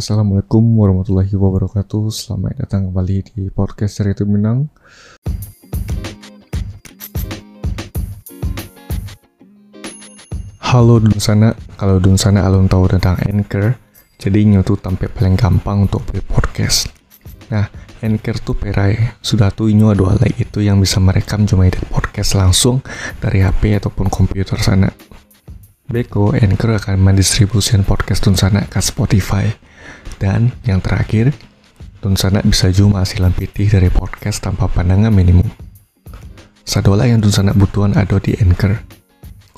Assalamualaikum warahmatullahi wabarakatuh. Selamat datang kembali di podcast Cerita Minang. Halo dun sana, kalau dun sana alun tahu tentang Anchor Jadi nyo tuh tampil paling gampang untuk buat podcast. Nah, Anchor tuh perai. Sudah tuh inyo ada alat itu yang bisa merekam cuma edit podcast langsung dari HP ataupun komputer sana. Beko, Anchor akan mendistribusikan podcast Dun Sana ke Spotify. Dan yang terakhir, Dun Sana bisa juga hasilan pitih dari podcast tanpa pandangan minimum. Sadola yang Dun Sana butuhan ada di Anchor.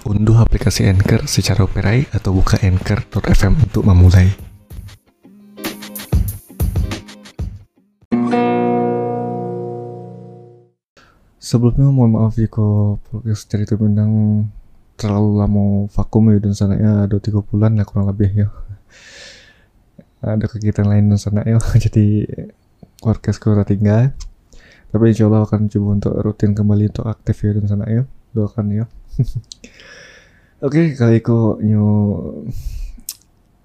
Unduh aplikasi Anchor secara operai atau buka anchor.fm untuk memulai. Sebelumnya mohon maaf jika podcast cerita bintang terlalu lama vakum ya dan sana ya ada tiga bulan lah kurang lebih ya ada kegiatan lain dan sana. Ya jadi podcast kurang tinggal. Tapi insya Allah akan coba untuk rutin kembali untuk aktif ya dan sana. Ya doakan ya. Oke okay, kali nyu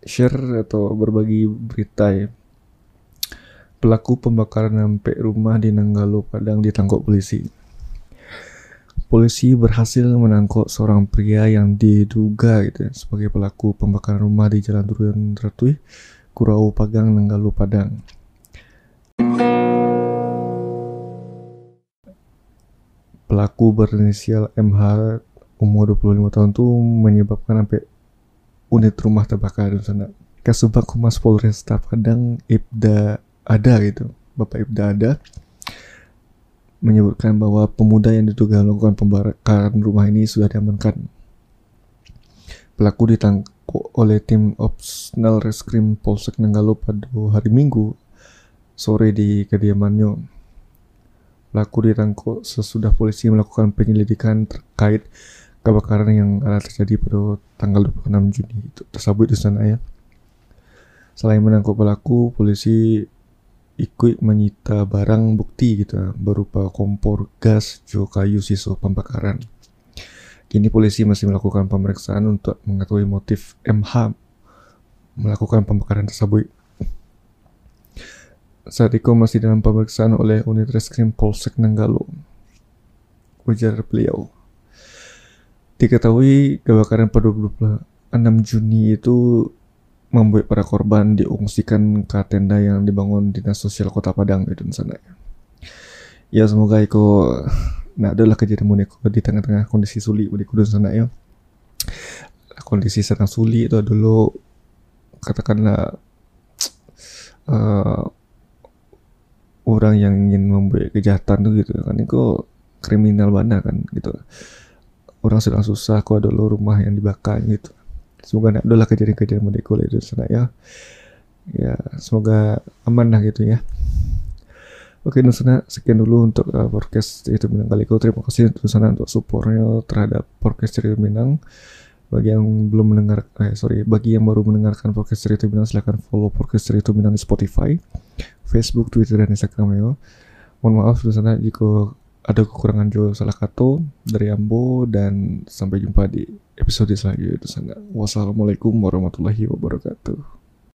share atau berbagi berita ya. Pelaku pembakaran sampai rumah di Nanggalo Padang ditangkap polisi. Polisi berhasil menangkap seorang pria yang diduga gitu ya, sebagai pelaku pembakaran rumah di Jalan Durian Ratui, Kurau Pagang, Nenggalu, Padang. Pelaku berinisial MH umur 25 tahun itu menyebabkan sampai unit rumah terbakar di sana. Kasubag Humas Polresta Padang Ibda ada gitu. Bapak Ibda ada menyebutkan bahwa pemuda yang diduga melakukan pembakaran rumah ini sudah diamankan. Pelaku ditangkap oleh tim Opsnal Reskrim Polsek Nenggalo pada hari Minggu sore di kediamannya. Pelaku ditangkap sesudah polisi melakukan penyelidikan terkait kebakaran yang ada terjadi pada tanggal 26 Juni itu tersebut di sana ya. Selain menangkap pelaku, polisi ikut menyita barang bukti gitu berupa kompor gas, juga kayu sisa pembakaran. Kini polisi masih melakukan pemeriksaan untuk mengetahui motif MH melakukan pembakaran tersebut. Saat itu masih dalam pemeriksaan oleh unit reskrim Polsek Nanggalo. Ujar beliau. Diketahui kebakaran pada 26 Juni itu membuat para korban diungsikan ke tenda yang dibangun Dinas Sosial Kota Padang itu di sana. Ya semoga iko nah adalah kejadian moneko di tengah-tengah kondisi sulit di kudus sana ya. Kondisi sedang sulit itu dulu katakanlah uh, orang yang ingin membuat kejahatan tuh gitu kan. Itu kriminal mana kan gitu. Orang sedang susah kok dulu rumah yang dibakar gitu. Semoga adalah kejadian-kejadian kuliah di sana ya ya semoga aman lah gitu ya Oke, Nusana, sekian dulu untuk uh, podcast Cerita Minang kali ini. Terima kasih Nusana untuk supportnya terhadap podcast Cerita Minang. Bagi yang belum mendengar, eh sorry, bagi yang baru mendengarkan podcast Cerita Minang, silahkan follow podcast Cerita Minang di Spotify, Facebook, Twitter, dan Instagram ya. Mohon maaf Nusana jika ada kekurangan Jo salah kata dari Ambo dan sampai jumpa di episode selanjutnya. Wassalamualaikum warahmatullahi wabarakatuh.